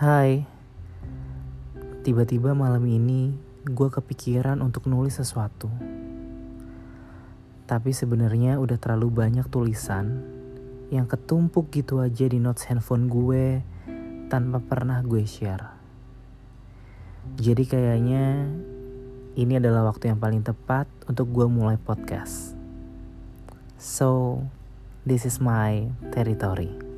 Hai, tiba-tiba malam ini gue kepikiran untuk nulis sesuatu. Tapi sebenarnya udah terlalu banyak tulisan yang ketumpuk gitu aja di notes handphone gue tanpa pernah gue share. Jadi kayaknya ini adalah waktu yang paling tepat untuk gue mulai podcast. So, this is my territory.